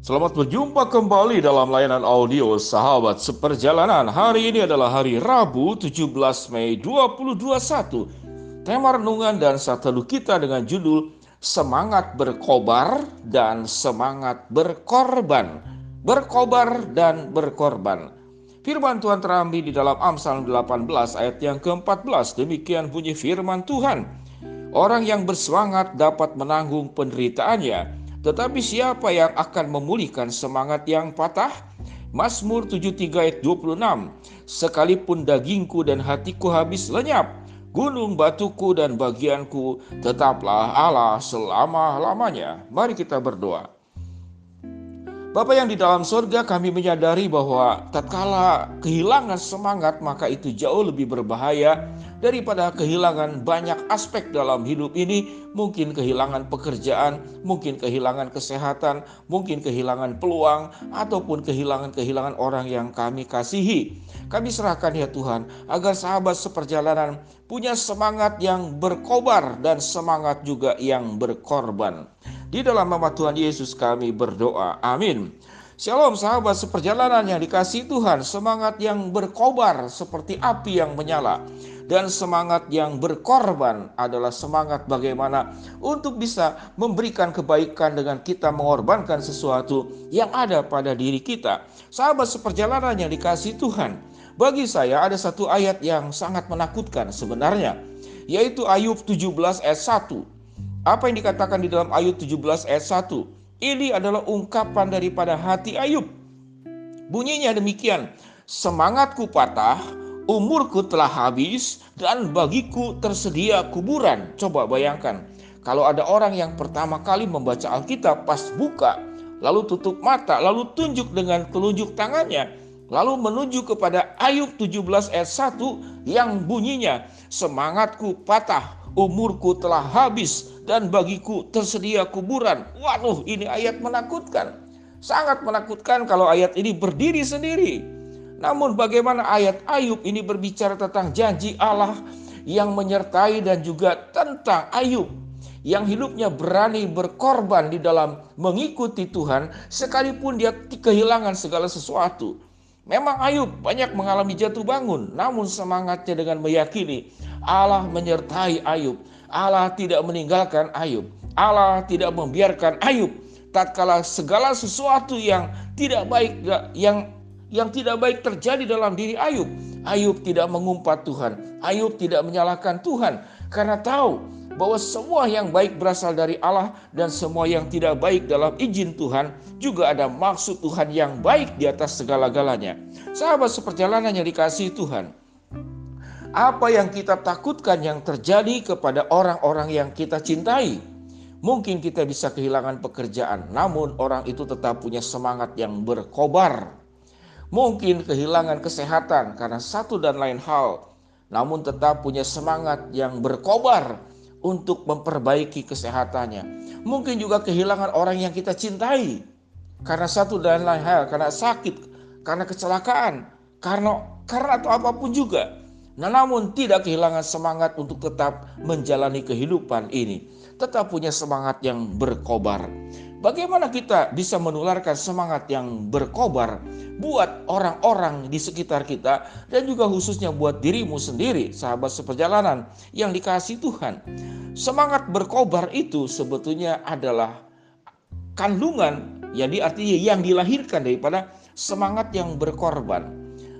Selamat berjumpa kembali dalam layanan audio Sahabat Seperjalanan. Hari ini adalah hari Rabu 17 Mei 2021. Tema renungan dan satu kita dengan judul Semangat Berkobar dan Semangat Berkorban. Berkobar dan berkorban. Firman Tuhan terambil di dalam Amsal 18 ayat yang ke-14. Demikian bunyi firman Tuhan. Orang yang bersemangat dapat menanggung penderitaannya tetapi siapa yang akan memulihkan semangat yang patah? Mazmur 73 ayat 26 Sekalipun dagingku dan hatiku habis lenyap Gunung batuku dan bagianku tetaplah Allah selama-lamanya. Mari kita berdoa. Bapak yang di dalam surga kami menyadari bahwa tatkala kehilangan semangat maka itu jauh lebih berbahaya daripada kehilangan banyak aspek dalam hidup ini, mungkin kehilangan pekerjaan, mungkin kehilangan kesehatan, mungkin kehilangan peluang ataupun kehilangan-kehilangan orang yang kami kasihi. Kami serahkan ya Tuhan agar sahabat seperjalanan punya semangat yang berkobar dan semangat juga yang berkorban. Di dalam nama Tuhan Yesus kami berdoa. Amin. Shalom sahabat seperjalanan yang dikasih Tuhan, semangat yang berkobar seperti api yang menyala dan semangat yang berkorban adalah semangat bagaimana untuk bisa memberikan kebaikan dengan kita mengorbankan sesuatu yang ada pada diri kita. Sahabat seperjalanan yang dikasih Tuhan, bagi saya ada satu ayat yang sangat menakutkan sebenarnya, yaitu Ayub 17 ayat 1 apa yang dikatakan di dalam Ayub 17 ayat 1? Ini adalah ungkapan daripada hati Ayub. Bunyinya demikian, semangatku patah, umurku telah habis, dan bagiku tersedia kuburan. Coba bayangkan, kalau ada orang yang pertama kali membaca Alkitab pas buka, lalu tutup mata, lalu tunjuk dengan telunjuk tangannya, lalu menuju kepada Ayub 17 ayat 1 yang bunyinya, semangatku patah, umurku telah habis dan bagiku tersedia kuburan. Waduh, ini ayat menakutkan. Sangat menakutkan kalau ayat ini berdiri sendiri. Namun bagaimana ayat Ayub ini berbicara tentang janji Allah yang menyertai dan juga tentang Ayub yang hidupnya berani berkorban di dalam mengikuti Tuhan sekalipun dia kehilangan segala sesuatu. Memang Ayub banyak mengalami jatuh bangun, namun semangatnya dengan meyakini Allah menyertai Ayub. Allah tidak meninggalkan Ayub. Allah tidak membiarkan Ayub tatkala segala sesuatu yang tidak baik yang yang tidak baik terjadi dalam diri Ayub. Ayub tidak mengumpat Tuhan. Ayub tidak menyalahkan Tuhan karena tahu bahwa semua yang baik berasal dari Allah dan semua yang tidak baik dalam izin Tuhan juga ada maksud Tuhan yang baik di atas segala-galanya. Sahabat seperjalanan yang dikasih Tuhan, apa yang kita takutkan yang terjadi kepada orang-orang yang kita cintai. Mungkin kita bisa kehilangan pekerjaan, namun orang itu tetap punya semangat yang berkobar. Mungkin kehilangan kesehatan karena satu dan lain hal, namun tetap punya semangat yang berkobar untuk memperbaiki kesehatannya. Mungkin juga kehilangan orang yang kita cintai karena satu dan lain hal, karena sakit, karena kecelakaan, karena karena atau apa pun juga. Nah, namun tidak kehilangan semangat untuk tetap menjalani kehidupan ini, tetap punya semangat yang berkobar. Bagaimana kita bisa menularkan semangat yang berkobar buat orang-orang di sekitar kita dan juga khususnya buat dirimu sendiri, sahabat seperjalanan yang dikasih Tuhan. Semangat berkobar itu sebetulnya adalah kandungan, jadi artinya yang dilahirkan daripada semangat yang berkorban.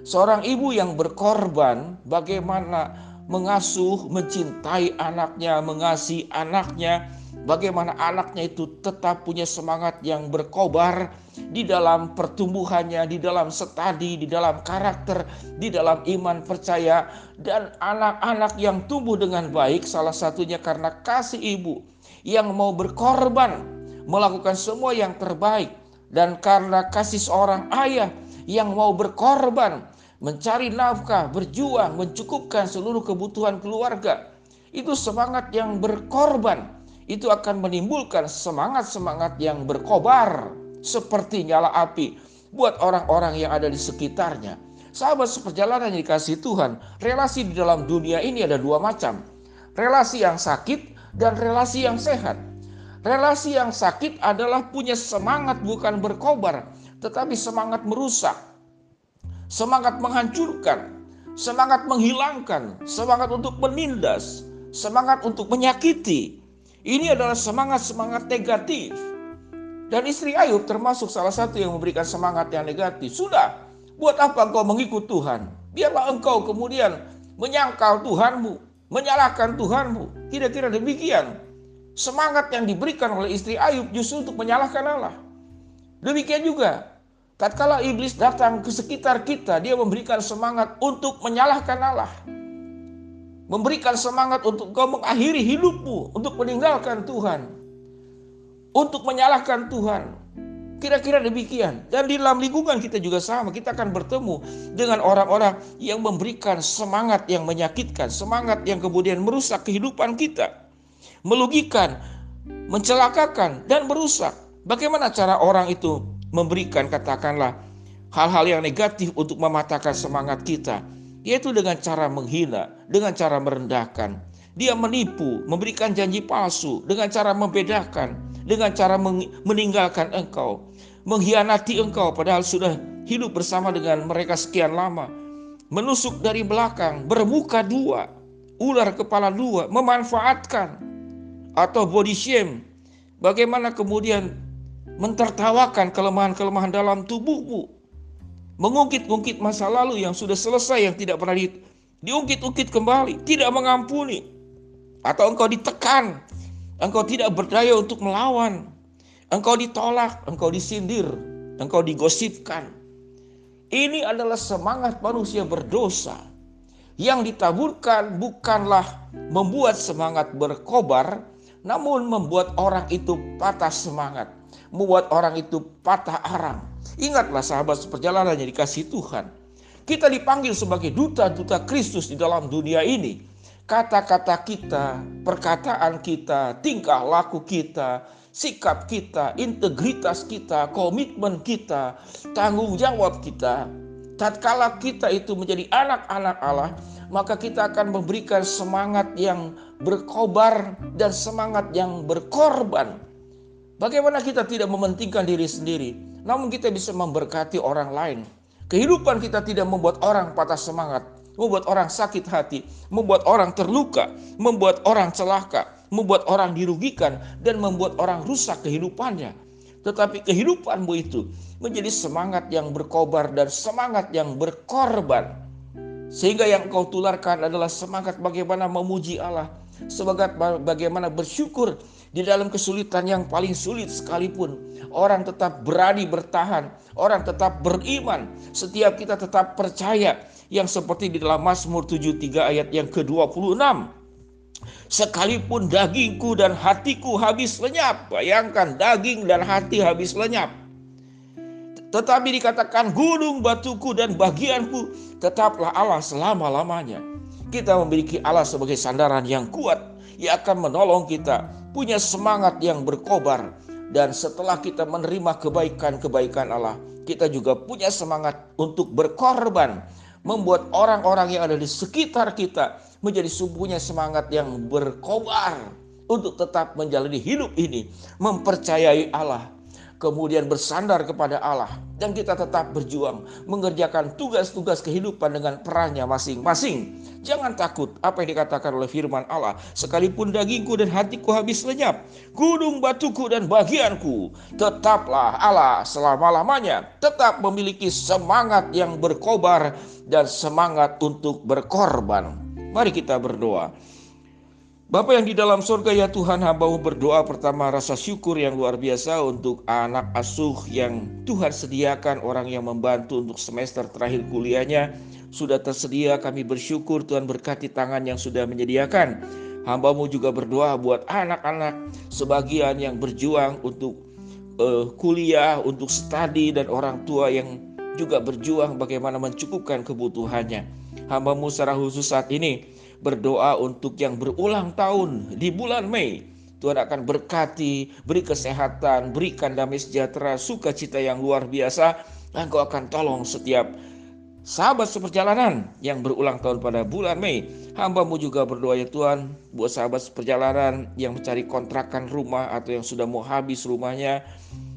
Seorang ibu yang berkorban bagaimana mengasuh, mencintai anaknya, mengasihi anaknya, bagaimana anaknya itu tetap punya semangat yang berkobar di dalam pertumbuhannya, di dalam studi, di dalam karakter, di dalam iman percaya dan anak-anak yang tumbuh dengan baik salah satunya karena kasih ibu yang mau berkorban melakukan semua yang terbaik dan karena kasih seorang ayah yang mau berkorban, mencari nafkah, berjuang, mencukupkan seluruh kebutuhan keluarga. Itu semangat yang berkorban. Itu akan menimbulkan semangat-semangat yang berkobar seperti nyala api buat orang-orang yang ada di sekitarnya. Sahabat seperjalanan yang dikasih Tuhan, relasi di dalam dunia ini ada dua macam. Relasi yang sakit dan relasi yang sehat. Relasi yang sakit adalah punya semangat bukan berkobar, tetapi semangat merusak, semangat menghancurkan, semangat menghilangkan, semangat untuk menindas, semangat untuk menyakiti. Ini adalah semangat-semangat negatif. Dan istri Ayub termasuk salah satu yang memberikan semangat yang negatif. Sudah, buat apa engkau mengikut Tuhan? Biarlah engkau kemudian menyangkal Tuhanmu, menyalahkan Tuhanmu. Kira-kira demikian semangat yang diberikan oleh istri Ayub justru untuk menyalahkan Allah. Demikian juga, tatkala iblis datang ke sekitar kita, dia memberikan semangat untuk menyalahkan Allah. Memberikan semangat untuk kau mengakhiri hidupmu, untuk meninggalkan Tuhan. Untuk menyalahkan Tuhan. Kira-kira demikian. Dan di dalam lingkungan kita juga sama. Kita akan bertemu dengan orang-orang yang memberikan semangat yang menyakitkan. Semangat yang kemudian merusak kehidupan kita melugikan, mencelakakan, dan merusak. Bagaimana cara orang itu memberikan katakanlah hal-hal yang negatif untuk mematahkan semangat kita? Yaitu dengan cara menghina, dengan cara merendahkan. Dia menipu, memberikan janji palsu, dengan cara membedakan, dengan cara meninggalkan engkau, mengkhianati engkau padahal sudah hidup bersama dengan mereka sekian lama, menusuk dari belakang, bermuka dua, ular kepala dua, memanfaatkan, atau body shame. Bagaimana kemudian mentertawakan kelemahan-kelemahan dalam tubuhmu. Mengungkit-ungkit masa lalu yang sudah selesai yang tidak pernah di, diungkit-ungkit kembali, tidak mengampuni. Atau engkau ditekan, engkau tidak berdaya untuk melawan. Engkau ditolak, engkau disindir, engkau digosipkan. Ini adalah semangat manusia berdosa yang ditaburkan bukanlah membuat semangat berkobar, namun membuat orang itu patah semangat, membuat orang itu patah arang. Ingatlah sahabat seperjalanan yang dikasih Tuhan. Kita dipanggil sebagai duta-duta Kristus di dalam dunia ini. Kata-kata kita, perkataan kita, tingkah laku kita, sikap kita, integritas kita, komitmen kita, tanggung jawab kita. Tatkala kita itu menjadi anak-anak Allah, maka kita akan memberikan semangat yang berkobar dan semangat yang berkorban. Bagaimana kita tidak mementingkan diri sendiri, namun kita bisa memberkati orang lain. Kehidupan kita tidak membuat orang patah semangat, membuat orang sakit hati, membuat orang terluka, membuat orang celaka, membuat orang dirugikan, dan membuat orang rusak kehidupannya. Tetapi kehidupanmu itu menjadi semangat yang berkobar dan semangat yang berkorban. Sehingga yang kau tularkan adalah semangat bagaimana memuji Allah, semangat bagaimana bersyukur di dalam kesulitan yang paling sulit sekalipun. Orang tetap berani bertahan, orang tetap beriman, setiap kita tetap percaya yang seperti di dalam Mazmur 73 ayat yang ke-26. Sekalipun dagingku dan hatiku habis lenyap, bayangkan daging dan hati habis lenyap tetapi dikatakan gunung batuku dan bagianku tetaplah Allah selama-lamanya. Kita memiliki Allah sebagai sandaran yang kuat yang akan menolong kita punya semangat yang berkobar. Dan setelah kita menerima kebaikan-kebaikan Allah, kita juga punya semangat untuk berkorban, membuat orang-orang yang ada di sekitar kita menjadi sumpunya semangat yang berkobar untuk tetap menjalani hidup ini, mempercayai Allah, kemudian bersandar kepada Allah dan kita tetap berjuang mengerjakan tugas-tugas kehidupan dengan perannya masing-masing. Jangan takut apa yang dikatakan oleh firman Allah, sekalipun dagingku dan hatiku habis lenyap, gunung batuku dan bagianku, tetaplah Allah selama-lamanya, tetap memiliki semangat yang berkobar dan semangat untuk berkorban. Mari kita berdoa. Bapak yang di dalam surga ya Tuhan hambamu berdoa pertama rasa syukur yang luar biasa untuk anak asuh yang Tuhan sediakan orang yang membantu untuk semester terakhir kuliahnya. Sudah tersedia kami bersyukur Tuhan berkati tangan yang sudah menyediakan. Hambamu juga berdoa buat anak-anak sebagian yang berjuang untuk uh, kuliah untuk studi dan orang tua yang juga berjuang bagaimana mencukupkan kebutuhannya. Hambamu secara khusus saat ini berdoa untuk yang berulang tahun di bulan Mei. Tuhan akan berkati, beri kesehatan, berikan damai sejahtera, sukacita yang luar biasa. Engkau akan tolong setiap sahabat seperjalanan yang berulang tahun pada bulan Mei. Hambamu juga berdoa ya Tuhan buat sahabat seperjalanan yang mencari kontrakan rumah atau yang sudah mau habis rumahnya,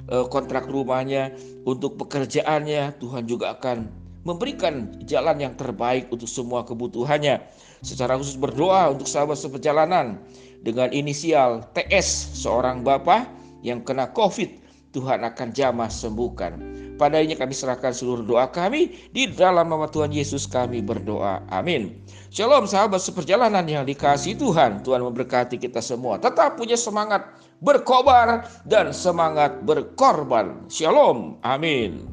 eh, kontrak rumahnya untuk pekerjaannya. Tuhan juga akan memberikan jalan yang terbaik untuk semua kebutuhannya. Secara khusus berdoa untuk sahabat seperjalanan dengan inisial TS, seorang bapak yang kena COVID. Tuhan akan jamah sembuhkan. Padanya kami serahkan seluruh doa kami. Di dalam nama Tuhan Yesus kami berdoa. Amin. Shalom sahabat seperjalanan yang dikasih Tuhan. Tuhan memberkati kita semua. Tetap punya semangat berkobar dan semangat berkorban. Shalom. Amin.